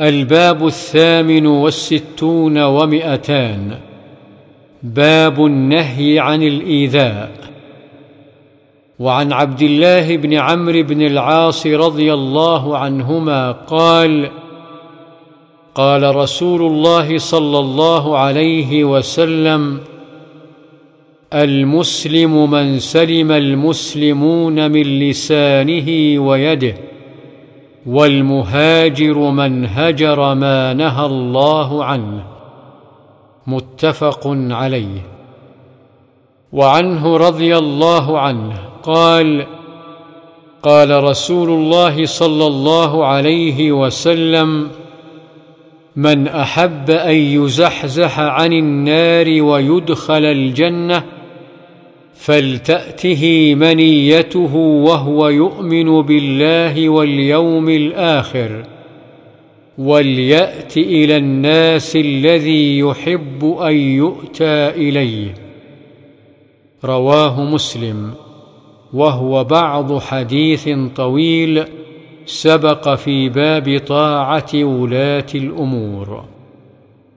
الباب الثامن والستون ومئتان. باب النهي عن الإيذاء. وعن عبد الله بن عمرو بن العاص رضي الله عنهما قال قال رسول الله صلى الله عليه وسلم المسلم من سلم المسلمون من لسانه ويده. والمهاجر من هجر ما نهى الله عنه. متفق عليه. وعنه رضي الله عنه. قال قال رسول الله صلى الله عليه وسلم من أحب أن يزحزح عن النار ويدخل الجنة فلتأته منيته وهو يؤمن بالله واليوم الآخر وليأت إلى الناس الذي يحب أن يؤتى إليه. رواه مسلم. وهو بعض حديث طويل سبق في باب طاعة ولاة الأمور.